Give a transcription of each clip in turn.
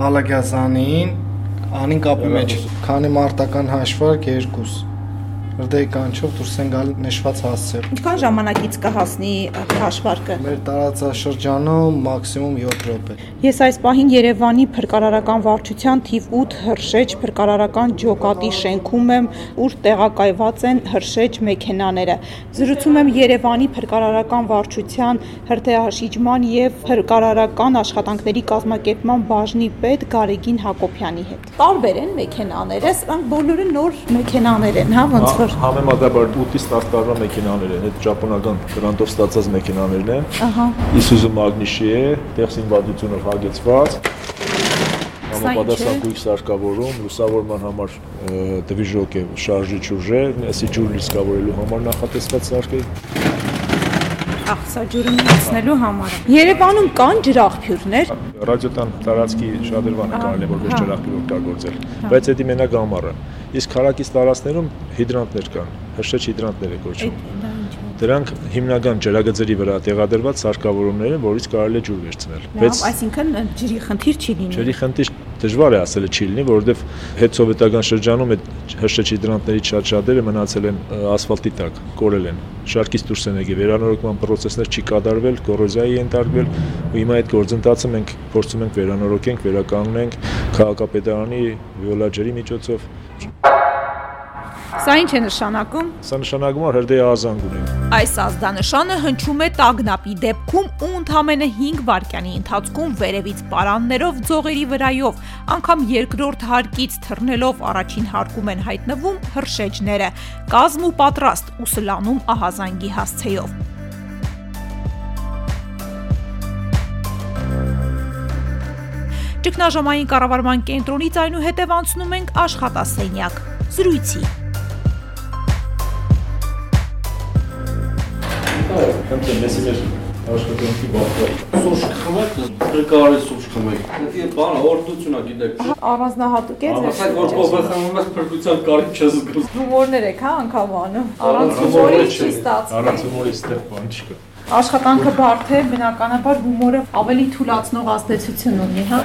Ալագյազանին անին կապի մեջ։ Քանի մարտական հաշվարկ 2 դե կանչով դուրս են գալ նշված հասցեր։ Ինչքան ժամանակից կհասնի հաշվարկը։ Մեր տարածաշրջանում մաքսիմում 7 րոպե։ Ես այս պահին Երևանի փրկարարական վարչության թիվ 8 հրշեջ փրկարարական ջոկատի շենքում եմ, ուր տեղակայված են հրշեջ մեքենաները։ Զրուցում եմ Երևանի փրկարարական վարչության հրթեհաշիջման եւ փրկարարական աշխատանքների կազմակերպման բաժնի պետ Գարեգին Հակոբյանի հետ։ Տարբեր են մեքենաները, սրանք բոլորը նոր մեքենաներ են, հա, ոնց որ Համեմատաբար 8-ից 10 տարվա մեքենաներ են, այդ ճապոնական գրանտով ստացած մեքենաներն են։ Ահա։ Isuzu Magnishi է, տեխսինվադությունով հագեցված։ Համապատասխան գույք սարքավորում, լուսավորման համար դվիժոկ է, շարժիչ ուժ է, այսի ջուր լիցքավորելու համար նախատեսված սարք է։ Ահ, սա ջուրը միացնելու համար։ Երևանում կան ջրաղբյուրներ։ Ռադիոտան տարածքի շատրվանը կարելի է որպես ջրաղբյուր օգտագործել, բայց դա մենակ ամառը։ Իսկ հարակից տարածքներում հիդրանտներ կան, հրշեջ հիդրանտներ է կոչվում։ Դրանք հիմնական ջրագծերի վրա տեղադրված սարքավորումներ են, որից կարելի է ջուր վերցնել։ Բայց այսինքն ջրի խնդիր չի լինի։ Ջրի խնդիր դժվար է ասել չի լինի, որովհետև հետսովետական շրջանում այդ հրշեջ հիդրանտներից շատ շատերը մնացել են ասֆալտի տակ, կորել են։ Շարքից դուրս են եկել, վերանորոգման process-ներ չի կատարվել, կոռոզիայի ենթարկվել, ու հիմա այդ գործընթացը մենք փորձում ենք վերանորոգենք, վերականգնենք քաղաքապետարանի վիոլաջերի միջոցով։ Սա ինչ է նշանակում։ Սա նշանակում է հրդեհ ազանգ ունենք։ Այս ազդանշանը հնչում է տագնապի դեպքում ու ընդամենը 5 վայրկյանի ընթացքում վերևից պարաններով ձողերի վրայով, անգամ երկրորդ հարկից թռնելով առաջին հարկում են հայտնվում հրշեջները, կազմ ու պատրաստ ու սլանում ահազանգի հասցեով։ Ճգնաժամային կառավարման կենտրոնից այնուհետև անցնում ենք աշխատասենյակ։ Զրույցի Խնդրեմ, մեսի մեր աշխատանքի բախտը։ Սուրճ խմեք, փրկարի սուրճ խմեք։ Դա բանը օրդություն է գիտեք։ առանձնահատուկ է Ասեք որ կողը խմում ես փրկության կարիք չես զգում։ հումորներ եք հա անգամ անում։ Առանց հումորի չի ստացվում։ Առանց հումորի ստեղ բան չկա։ Աշխատանքը բարդ է, բնականաբար հումորը ավելի թույլատնող ազդեցություն ունի, հա։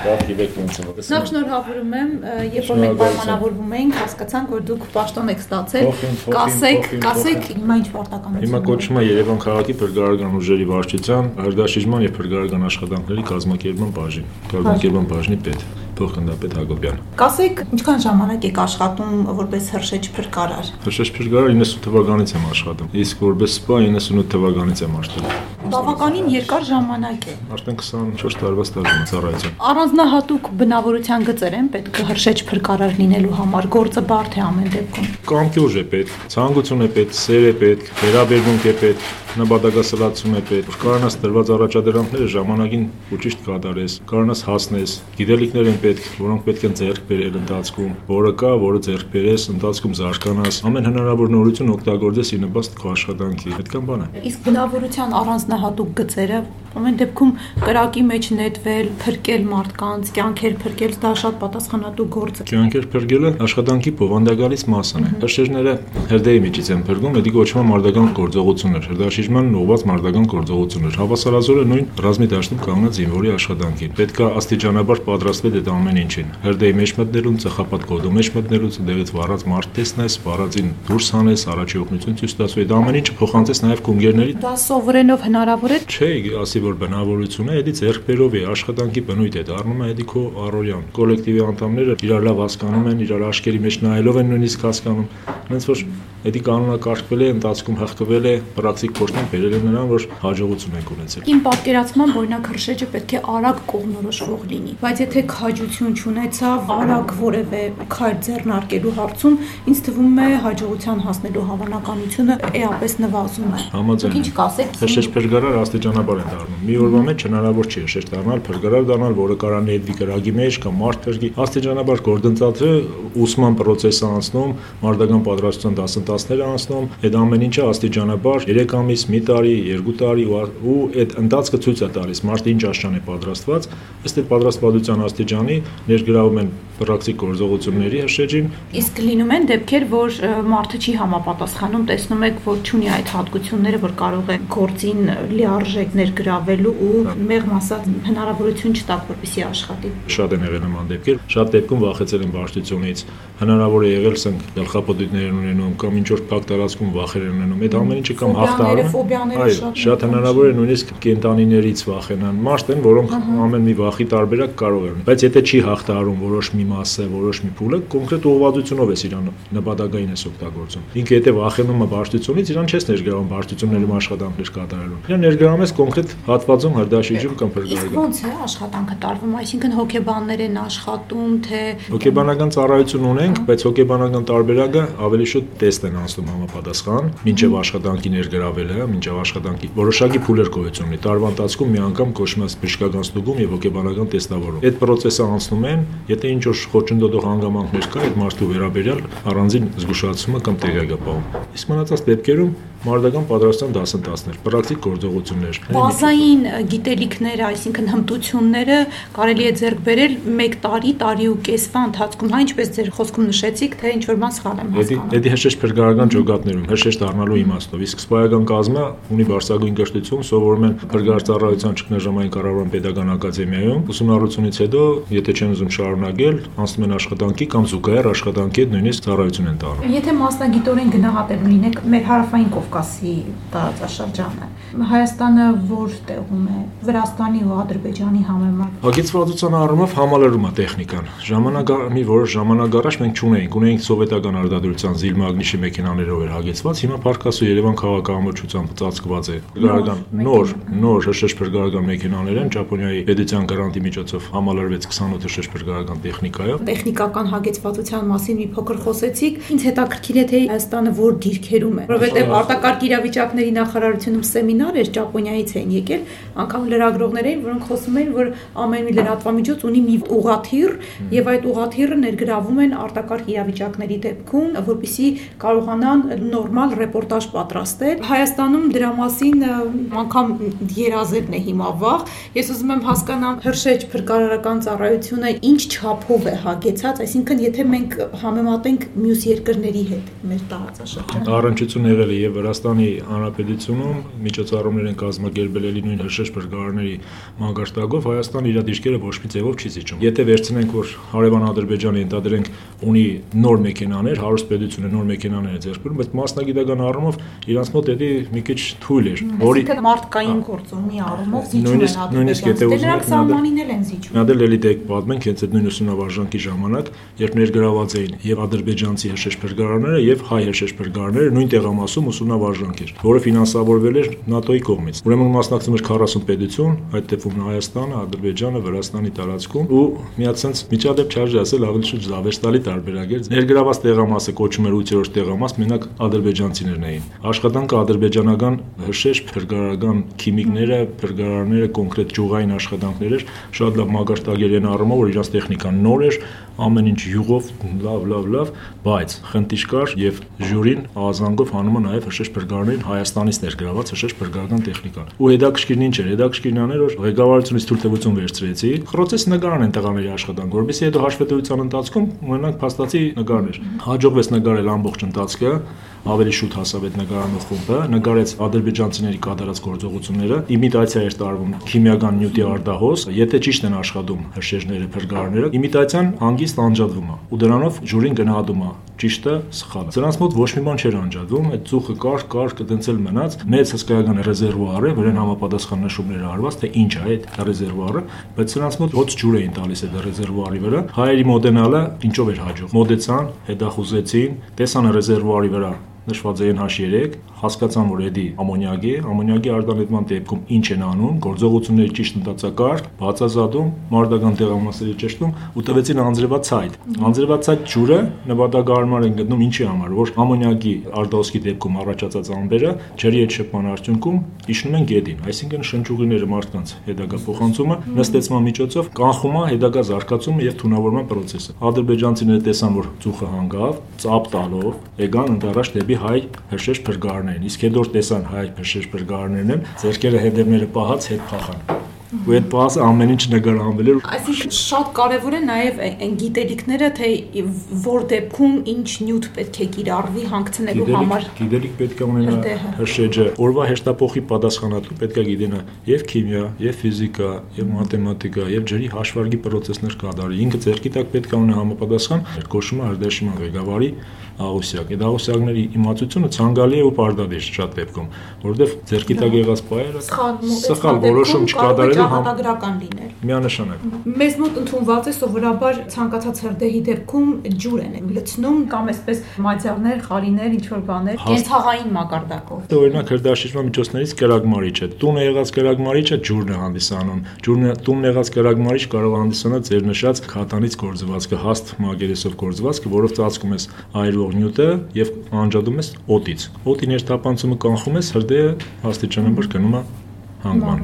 Նախ շնորհավորում եմ, երբ որ մենք պայմանավորվում էինք, հասկացանք, որ դուք պաշտոն եք ստացել։ Կասեք, կասեք, հիմա ինչ պարտականություն։ Հիմա կոչվում է Երևան քաղաքի փրկարարական ուժերի վարչության հրդաշիժման եւ փրկարարական աշխատանքների կազմակերպման բաժին, կազմակերպման բաժնի պետ, փոխգնդապետ Հակոբյան։ Կասեք, ինչքան ժամանակ եք աշխատում որպես հրշեջ փրկարար։ Հրշեջ փրկարար 90 թվականից եմ աշխատում, իսկ որպես սպա 98 թվականից եմ աշխատում։ Բավականին երկար ժամանակ է։ Արդեն 24 տարվա ստաժ ունեմ ծառայության։ Առանձնահատուկ բնավորության գծեր են պետք հրշեջ փրկարար լինելու համար։ Գործը բարդ է ամեն դեպքում։ Կամքի ուժ է պետք, ցանկություն է պետք, սեր է պետք, վերաբերմունք է պետք, նպատակասլացում է պետք։ Կարողանաս դրված առաջադրանքները ժամանակին ու ճիշտ կատարես, կարողանաս հասնես։ Գիտելիքներ են պետք, որոնք պետք են ձեռք բերել ընթացքում, որը կա, որը ձեռք բերես, ընթացքում զարգանաս։ Ամեն հնարավոր նորություն օգտագործես ի նպաստ քո աշխատանքի։ Այդքան բան է։ Իսկ բնավորության առանձնահատուկ գծերը ամեն դեպքում կրակի մեջ նետվել, փրկել մարդկանց, կյանքեր փրկել, դա շատ պատասխանատու գործ է։ Կյանքեր փրկելը աշխատանքի բովանդակալից մասն է։ Հրշեջները հրդեհի միջից են փրկում, դա կոչվում է մարտական գործողություններ, հրդաշիժման ուղղված մարտական գործողություններ։ Հավասարազոր է նույն ռազմի դաշտում կանգնած զինվորի աշխատանքին։ Պետք է աստիճանաբար պատրաստվել այդ ամեն ինչին։ Հրդեհի մեջ մտնելուն, ծխապատ կոդո մեջ մտնելուց, դեղից վառած մարդ տեսնես, վառածին դուրս հանես, առաջի օգնություն ցույց տաս, այդ ամեն ինչը փոխանցես նաև կունգերների Դա սովորենով հնարավոր է։ Չէ, ասի որ բնավորություն է, դա ձերբերով է, աշխատանքի բնույթ է, դառնում է դա քո առօրյան։ Կոլեկտիվի անդամները իրար լավ հասկանում են, իրար աշկերի մեջ նայելով են նույնիսկ հասկանում։ Հենց որ դա կանոնակարգվել է, ընթացքում հղկվել է, պրակտիկ փորձն բերել է նրան, որ հաջողություն ենք ունեցել։ Իմ պատկերացման օրինակ հրշեջը պետք է արագ կողմնորոշվող լինի, բայց եթե քաջություն չունեցավ արագ որևէ քայլ ձեռնարկելու հարցում, ինձ թվում է հաջողության հասնելու հավանականությունը էապես նվազում է։ Համաձայն Ինչ կասեք։ Հրշեջ փրկարար աստիճանաբար են դառնում։ Մի օրվա մեջ հնարավոր չի հրշեջ դառնալ, փրկարար դառնալ, որը կարա ներդի կրագի մեջ կամ մարդ փրկի։ Աստիճանաբար գործընթացը ուսման process-ը անցնում, մարտական պատրաստության դասընթացը փաստեր անցնում, այդ ամեն ինչը աստիճանաբար 3 ամիս, մի տարի, 2 տարի ու այդ ընթացքը ցույց է տալիս. Մարդը ինչ աշճան է պատրաստված, ըստ այդ պատրաստվածության աստիճանի ներգրավում են պրակտիկ գործողությունների հաշեջին։ Իսկ լինում են դեպքեր, որ մարդը չի համապատասխանում, տեսնում եք, որ ունի այդ հատկությունները, որ կարող է գործին լիարժեք ներգրավելու ու մեղմ ասած հնարավորություն չտակ, որպեսի աշխատի։ Շատ են եղել նման դեպքեր, շատ դեպքում վախեցել են բարդությունից, հնարավոր է եղել սենք գլխապտույտներ ունենում կամ ինչ որ փակ տարածքում վախեր են ունենում։ Այդ ամեն ինչը կամ հաղթարում։ Այո, շատ հնարավոր է նույնիսկ կենտանիներից վախենան։ Մարդ են, որոնք ամեն մի վախի տարբերակ կարող են։ Բայց եթե չի հաղթարում որոշ մի մասը, որոշ մի փուլը, կոնկրետ ուղղվածությունով է իրան նպատակային է օգտագործում։ Ինքը եթե վախենում է բարդությունից, իրան չես ներգրավում բարդություններում աշխատանքներ կատարելու։ Իրան ներգրավում ես կոնկրետ հատվածում հրդաշիջում կամ փրկարարում։ Ոնց է աշխատանքը տարվում, այսինքն հոգեբաններ են աշխատում, թե Հոգեբանական ծառայություն ունենք, բայց հոգեբանական տարբերակը ավելի շուտ տեստ են անցնում համապատասխան, մինչև աշխատանքի ներգրավելը, մինչև աշխատանքի որոշակի փուլեր գոյություն ունի։ Տարվա ընթացքում մի անգամ կոչվում է բժշկական ստուգում եւ հոգեբանական տեստավորում։ Այդ process-ը անցնում են, եթե ինչ որ խոչընդոտող հանգամանքներ կա, այդ մարդու վերաբերյալ առանձին զգուշացումը կամ տեղեկապահում։ Իսկ մնացած դեպքերում մարդական պատրաստության դասընթացներ, պրակտիկ գործողություններ։ Բազային գիտելիքները, այսինքն հմտությունները կարելի է ձեռք բերել 1 տարի, տարի ու կեսվա ընթացքում, հա ինչպես ձեր խոսքում նշեցիք, թե ինչ որ բան սխալ եմ հասկանում։ Դա հեշտ փրկարարական ջոկատներում, հեշտ դառնալու իմաստով։ Իսկ սպայական կազմը ունի բարձրագույն կրթություն, սովորում են փրկարարծառայության ճգնաժամային կառավարման pedagogan ակադեմիայում։ Ուսումնառությունից հետո, եթե չեն ուզում շարունակել, անցնում են աշխատանքի կամ զուգահեռ աշխատանքի հետ նույնիսկ ծառայություն են տանում։ Եթե մասնագիտորեն գնահատել լինեք մեր հարավային Կովկասի տարածաշրջանը, Հայաստանը որտեղում է Վրաստանի ու Ադրբեջանի համեմատ։ Հագեցվածության առումով համալրում է տեխնիկան։ Ժամանակ մի որոշ ժամանակ առաջ մենք ճունեինք, ունեինք սովետական արտադրության Զիլ մագնիշի մեքենաներով էր հագեցված, հիմա Փարքասու Երևան քաղաքամրջությամբ ծածկված է։ Գրական նոր, նոր հրշեջ փրկարարական մեքենաներ են Ճապոնիայի պետության գրանտի միջոցով համալրվեց 28 հրշեջ փրկարարական տեխնիկայով։ Տեխնիկական հագեցվածության մասին մի փոքր խոսեցիք։ Ինչ հետաքրքիր է թե Հայաստանը որ դիրքերում է, որովհետև արտակարգ իրավիճակների նախարարությունում սեմինար էր Ճապոնիայից էին եկել, անգամ լրագրողներ էին, որոնք խոսում էին, որ ամեն մի լրատվամիջոց ունի մի ուղաթիռ եւ այդ ուղաթիռը ներգրավում են արտակարգ իրավիճակների դեպքում, որպիսի կարողանան նորմալ ռեպորտաժ պատրաստել։ Հայաստանում դրա մասին անգամ երազելն է հիմա վաղ։ Ես ուզում եմ հասկանամ հրշեջ փրկարարական ծառայությունը ինչ չափով է հագեցած, այսինքն եթե մենք համեմատենք մյուս երկրների հետ մեր տարածաշրջանը։ Առնչություն եղել է եւ Վրաստանի Հանրապետությունում միջոց միջոցառումներ են կազմակերպել էլի նույն հրշեջ բրգարների մագարտակով Հայաստանը իր դիրքերը ոչ մի ձևով չի զիջում։ Եթե վերցնենք որ հարևան Ադրբեջանը ընդդադրենք ունի նոր մեքենաներ, հարուստ պետությունը նոր մեքենաներ է ձեռք բերում, բայց մասնագիտական առումով իրանց մոտ էլի մի քիչ թույլ էր, որի մարդկային գործոնի առումով զիջում են Ադրբեջանը։ Նույնիսկ եթե ուզում եք սահմանին էլ են զիջում։ Նա դել էլի դեք պատմենք հենց այդ նույն ուսումնավարժանքի ժամանակ, երբ ներգրաված էին եւ ադրբեջանցի հրշեջ բրգարանները եւ հայ հրշեջ բրգարանները նույն տեղամասում ուսումնավարժանք էր, որը ֆինանսավորվել էր ՆԱՏՕ-ի կողմից։ Ուրեմն մասնակցում էր 40 պետություն, այդ դեպքում Հայաստանը, Ադրբեջանը, Վրաստանի տարածքում ու միացած միջադեպ չարժի ասել ավելի շուտ զավեստալի տարբերակ էր։ Ներգրաված տեղամասը կոչում էր 8-րդ տեղամաս, մենակ ադրբեջանցիներն էին։ Աշխատանքը ադրբեջանական հրշեջ, փրկարարական քիմիկները, փրկարարները կոնկրետ ճյուղային աշխատանքներ էր, շատ լավ մագարտագերեն առումով, որ իրանց տեխնիկան նոր էր, ամեն ինչ յուղով լավ, լավ, լավ, բայց խնդիր կար եւ ժյուրին ազանգով հանում է նաեւ հրշեջ փրկարարներին Հայաստանից ներգրաված հրշեջ փրկարարական տեխնիկան։ Ու հետաքրքիրն ինչ էր, հետաքրքիրն աներ որ ղեկավարությունից թույլտվություն վերցրեցի, խրոցես նկարան են տղաների աշխատանք, որովհետեւ հետո հաշվետվության ընթացքում ունենանք փաստացի նկարներ։ Հաջողվեց նկարել ամբողջ ընթացքը, ավելի շուտ հասավ այդ նկարանող խումբը, նկարեց ադրբեջանցիների կատարած գործողությունները, իմիտացիա էր տարվում քիմիական նյութի արտահոս, եթե ճիշտ են աշխատում հրշեջները, փրկարարները, իմիտացիան հանգիստ անջատվում է ու դրանով ժյուրին գնահատում է ճիշտը սխալը։ Սրանց մոտ ոչ մի բան չէր անջատվում, այդ ծուխը կար, կար, կդնցել մնաց, մեծ հսկայական ռեզերվուար է, որին համապատասխան նշումներ արված, թե ինչ է այդ ռեզերվուարը, բայց սրանց մոտ ոչ ջուր էին տալիս այդ ռեզերվուարի վրա։ Հայերի մոդենալը ինչով էր հաջող։ Մոդեցան, հետախուզեցին, տեսան ռեզերվուարի վրա նշված է NH3, հասկացան, որ էդի ամոնիակ է, ամոնիակի արտանետման դեպքում ինչ են անում, գործողությունների ճիշտ մտածակարգ, բացազատում, մարտական տեղամասերի ճշտում ու տվեցին անձրևացայդ։ Անձրևացայդ ջուրը նպատակարար են գտնում ինչի համար, որ ամոնիակի արտահոսքի դեպքում առաջացած ամբերը ջրի հետ շփման արդյունքում իջնում են գետին, այսինքն շնչուղիները մարդկանց հետագա փոխանցումը նստեցման միջոցով կանխում է հետագա զարգացումը եւ թունավորման process-ը։ Ադրբեջանցիները տեսան, որ ծուխը հանգավ, ծապ տալով եկան ընդառաջ դեպի հայ հրշեջ փրկարներին։ Իսկ հետո տեսան հայ հրշեջ փրկարներն են, ձերքերը հետևները պահած հետ փախան ու այդ պահը ամեն ինչ նկարահանվել էր այսինքն շատ կարևոր է նաև այն գիտելիքները թե որ դեպքում ինչ նյութ պետք է կիրառվի հանգցնելու համար գիտելիք պետք է ունենա հրշեջը օրվա հեշտափոխի պատասխանատու պետք է գիտենա եւ քիմիա եւ ֆիզիկա եւ մաթեմատիկա եւ ջրի հաշվարկի process-ներ կատարի ինքը ձերքի տակ պետք է ունենա համապատասխան կոչումը արտաշիման ղեկավարի աղոսյակ։ Այդ աղոսյակների իմացությունը ցանկալի է ու պարտադիր շատ դեպքում, որովհետև ձերքի տակ եղած բայերը սխալ որոշում չկատարելու համադրական լինել։ Միանշանակ։ Մեզ մոտ ընդունված է սովորաբար ցանկացած հրդեհի դեպքում ջուր են լցնում կամ այսպես մատյարներ, խարիներ, ինչ որ բաներ, կենցաղային մակարդակով։ Օրինակ հրդեհաշիժման միջոցներից կրակմարիչը, տունը եղած կրակմարիչը ջուրն է հանդիսանում։ Ջուրն տունն եղած կրակմարիչ կարող է հանդիսանալ ձեր նշած քաթանից գործվածքը, հաստ մագերեսով գործվածքը, որով ծածկում ես այրու տրվող նյութը եւ անջատում ես օդից։ Օդի ներթափանցումը կանխում ես, հրդեհը աստիճանաբար գնում է հանգման։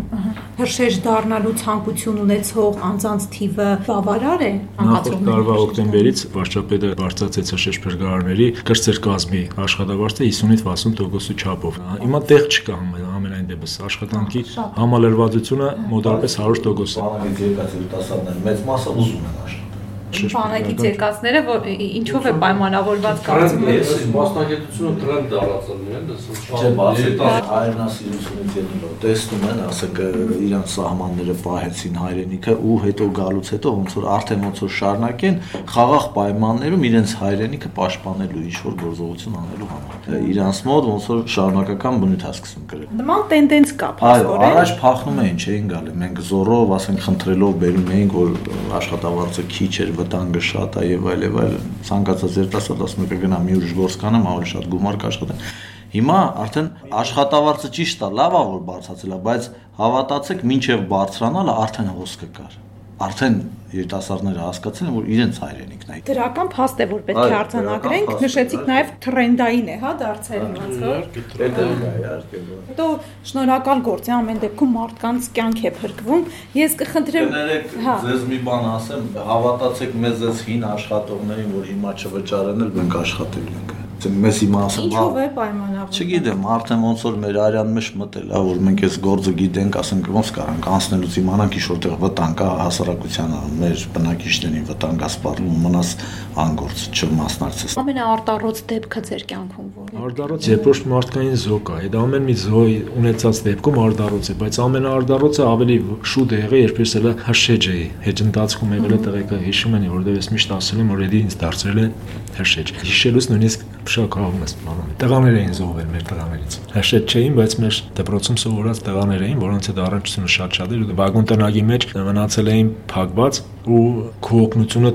Հրշեջ դառնալու ցանկություն ունեցող անձանց թիվը բավարար է Նախորդ տարվա օկտեմբերից վարչապետը բարձրացեց հրշեջ փրկարարների կրծեր կազմի աշխատավարձը 50-ից 60%-ի չափով։ Հիմա տեղ չկա ամենայն դեպս աշխատանքի համալրվածությունը մոտավորապես 100% է։ Բանակի երկացի տասաններ մեծ մասը ուզում են աշխատել բանակի ցերկացները, որ ինչով է պայմանավորված կարծում Ես մասնագիտությունը տրենդ դարձել են, Չէ, բացի հայրենասիրությունից ելնելով տեսնում են, ասեք իրանց սահմանները պահեցին հայրենիքը ու հետո գալուց հետո ոնց որ արդեն ոնց որ շարունակեն խաղաղ պայմաններում իրենց հայրենիքը պաշտպանելու ինչ որ գործողություն անելու համար։ Իրանց մոտ ոնց որ շարունակական բնույթ հասկացում կրել։ Նման տենդենս կա, փաստորեն։ Այո, առաջ փախնում էին, չէին գալի։ Մենք զորով, ասենք, խնդրելով բերում էինք, որ աշխատավարձը քիչ էր, վտանգը շատ է եւ այլ եւ այլ ցանկացած ասում է կգնա մի ուրիշ գործ կանեմ, ավելի շատ գումար կաշխատեմ։ Հիմա արդեն աշխատավարձը ճիշտ է, լավ է որ բարձրացել է, բայց հավատացեք, մինչև բարձրանալը արդեն հոսքը կար արդեն երիտասարդները հասկացել են, որ իրենց հայրենիքն է։ Դրական փաստ է, որ պետք է արձանագրենք, նշեցիք նաև տրենդային է, հա, դարձել իհարկե։ Հետո շնորհակալ գործ է ամեն դեպքում մարդկանց կյանք է փրկվում։ Ես կխնդրեմ, հա, ձեզ մի բան ասեմ, հավատացեք մեզ այս հին աշխատողներին, որ հիմա չվճարեն, մենք աշխատելու ենք մեզ հիմա ասեմ, ինչով է պայմանավորվում։ Չգիտեմ, արդեն ոնց որ մեր արյան մեջ մտել է, որ մենք այս գործը գիտենք, ասենք ոնց կարանք անցնելուց իմանանք ինչ որտեղ վտանգ կա հասարակությանը, մեր բնակիչներին վտանգ ասպարում մնաս անգործ չմասնակցես։ Ամենաարտառոց դեպքը ձեր կյանքում է։ Արտառոց երբոշտ մարդկային զոկ է։ Այդ ամեն մի զոյ ունեցած դեպքում արտառոց է, բայց ամենաարտառոցը ավելի շուտ է եղել, երբ ես էլ հրշեջ էի։ Հետ ընթացքում եղել է տեղեկը հիշում եմ, որովհետև ես միշտ ասել եմ, որ էդի ինձ դարձրել է հրշեջ։ Հիշելուց նույնիսկ շոկահում ես բանում։ Տղաներ էին զոհվել մեր տղաներից։ Հաշետ չէին, բայց մեր դպրոցում սովորած տղաներ էին, որոնց հետ առնչությունը շատ-շատ էր։ Վագոն տնագի մեջ մնացել էին փակված ու քո օգնությունը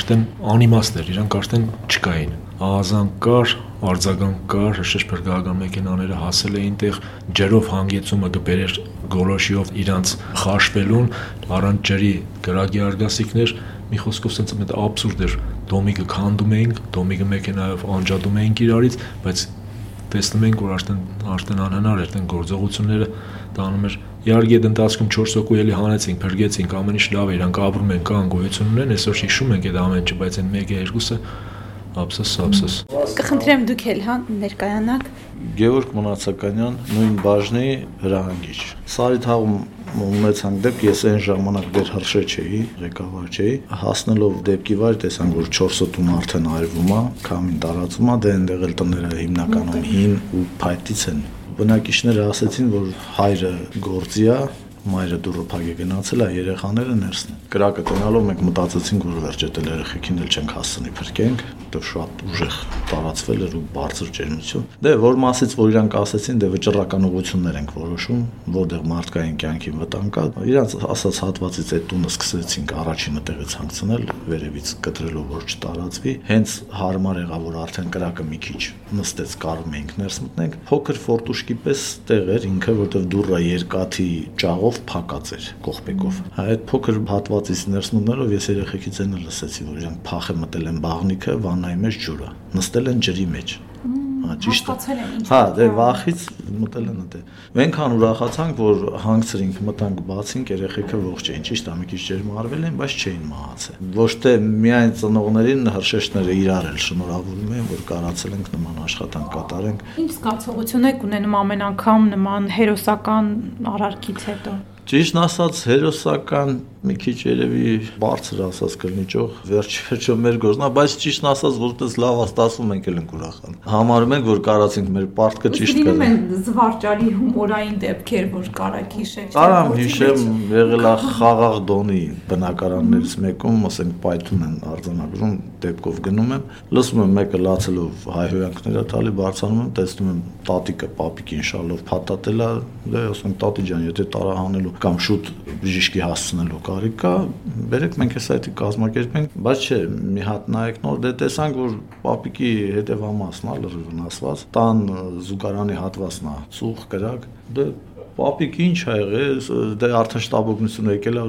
արդեն անիմաստ էր, իրանք արդեն չկային աղազան կար, արձագան կար, հրշեջ փրկական մեքենաները հասել էին տեղ, ջրով հանգեցումը կբերեր գոլոշիով իրանց խաշվելուն, առանց ջրի գրագի արգասիքներ, մի խոսքով sense մեծ աբսուրդ էր։ Դոմիկը քանդում էինք, դոմիկը մեքենայով անջատում էինք իրարից, բայց տեսնում ենք, որ արդեն արդեն անհնար էր, այդեն գործողությունները տանում էր Իհարկե այդ ընթացքում 4 հոգու էլի հանեցինք, փրկեցինք, ամեն ինչ լավ է, իրանք ապրում են, կան գոյություն ունեն, այսօր հիշում ենք այդ ամեն ինչը, բայց այն 1-2-ը Ափսոս, ափսոս։ Կխնդրեմ դուք էլ հա ներկայանաք։ Գևորգ Մնացականյան, նույն բաժնի հրահանգիչ։ Սարիթաղում ունեցանք դեպք, ես այն ժամանակ դեռ հրշե չէի, ղեկավար չէի, հասնելով դեպքի վայր տեսանք, որ 4 տուն արդեն այրվում է, քամին տարածում է, դե այնտեղ էլ տները հիմնականում հին ու փայտից են։ Բնակիչները ասացին, որ հայրը գործի է, Մայրը դուրը փակ է գնացել, այ երեխաները ներսն են։ Կրակը տնալով մենք մտածեցինք, որ վերջետ երեխեքին էլ չենք հասցնի փրկենք, դա շատ ուժեղ տարածվել էր ու բարձր ջերմություն։ Դե որ մասից որ իրանք ասեցին, դե վճռական ուղություններ ենք որոշում, որտեղ մարդկային կյանքի վտանգ կա։ Իրանց ասած հատվածից այդ տունը սկսեցինք առաջինը տեղից հանգցնել, վերևից կտրելով որ չտարածվի։ Հենց հարմար եղավ որ արդեն կրակը մի քիչ նստեց կարում էինք ներս մտնենք։ Փոքր ֆորտուշկի պես տեղ էր ինքը, որտեղ դուռը երկաթի ճաղով փակած էր կողպեկով։ Այդ փոքր հատվածից ներս մտնելով ես երեխեքից այն լսեցի, որ իրանք փախը մտել են բաղնիքը, վաննայի մեջ ջուրը։ Նստել են ջրի մեջ Հա, ճիշտ է։ Հա, դե վախից մտել են դե։ Մենք ուրախացանք, որ հանգցրինք, մտանք, բացինք, երեխեքը ողջ էին, ճիշտ է, մի քիչ ջեր մարվել են, բայց չէին մահացել։ Ոչ թե միայն ծնողներին հրշեջները իրար էլ շնորհավորում են, որ կարացել ենք նման աշխատանք կատարենք։ Ինչ զգացողություն եք ունենում ամեն անգամ նման հերոսական արարքից հետո։ Ճիշտ ասած, հերոսական մի քիչ երևի բարձր ասած կլինի ճող վերջ-վերջո մեր գործնա, բայց ճիշտ ասած, որտես լավ աստացում ենք էլ ենք ուրախան։ Համարում ենք, որ կարացինք մեր պարտքը ճիշտ կա։ Լինում են զվարճալի հումորային դեպքեր, որ կարակ հիշել։ Կարամ հիշեմ, եղել է խաղաղ դոնի բնակարաններից մեկում, ասենք պայթուն են արձանագրում, դեպքով գնում եմ, լսում եմ մեկը լացելով հայհոյանքները տալի, բարձանում եմ, տեսնում եմ տատիկը պապիկին շալով փաթաթել է, դե ասում տատի ջան, եթե տարահանելու կամ շուտ բժիշկի հասցնելու կարիք կա, բերեք մենք էս այդի կազմակերպենք, բայց չէ, մի հատ նայեք նոր դե տեսանք, որ պապիկի հետևամասն է լրիվ վնասված, տան զուգարանի հատվածն է, ծուխ կրակ, դե Պապիկ ինչ ա եղել, դե արդեն շտաբօգնությունը եկել է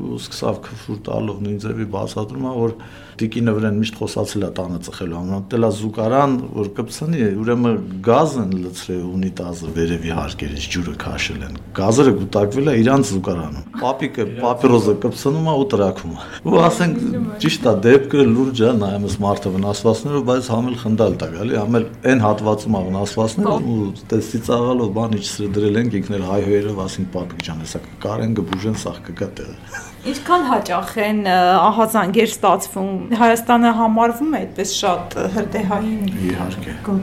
ու սկսավ քֆուր տալով նույն ձևի բացատրում է որ տիկինը վրան միշտ խոսացել է տանը ծխելու համար դելա զուկարան որ կպցնի ուրեմն գազ են լցրել ունիտազը վերևի հարկերից ջուրը քաշել են գազերը գուտակվել է իրանց զուկարանում պապիկը պապիրոզը կպցնում է ու տրակում է ու ասենք ճիշտ է դեպքը լուրջ է նայում ես մարդը վնասվածներով բայց համել խնդալ տա գալի համել այն հատվածում է վնասվածները ու տեսի ծաղալով բան իջսրել դրել ենք ինքներ հայհոյերով ասին պապիկ ջան հեսա կարեն գբուժեն սախ կգա տեղը Ինչքան հաճախ են ահազանգեր ստացվում։ Հայաստանը համարվում է այդպես շատ հրդեհային։ Իհարկե։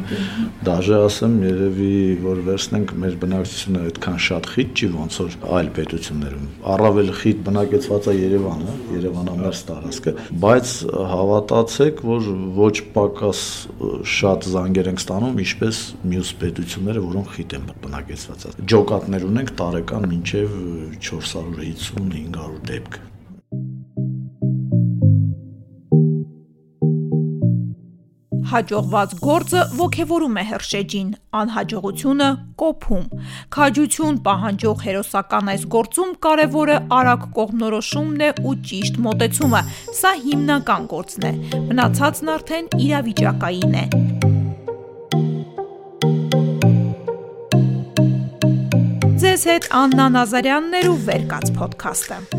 Դաժե ասեմ, երևի որ վերցնենք մեր բնակչությունը այդքան շատ խիտ չի ոնց որ այլ պետություններում։ Առավել խիտ բնակեցված է Երևանը, Երևանամերձ տարածքը, բայց հավատացեք, որ ոչ պակաս շատ զանգեր ենք ստանում, ինչպես մյուս պետությունները, որոնք խիտ են բնակեցված։ Ջոկատներ ունենք տարեկան մինչև 450-500 դեպք Հաջողված գործը ողևորում է հրշեջին, անհաջողությունը կոփում։ Քաջություն պահանջող հերոսական այս գործում կարևորը արագ կողմնորոշումն է ու ճիշտ մոտեցումը։ Սա հիմնական գործն է։ Մնացածն արդեն իրավիճակային է։ Ձեզ հետ Աննա Նազարյանն էր ու Վերկաց ոդքասթը։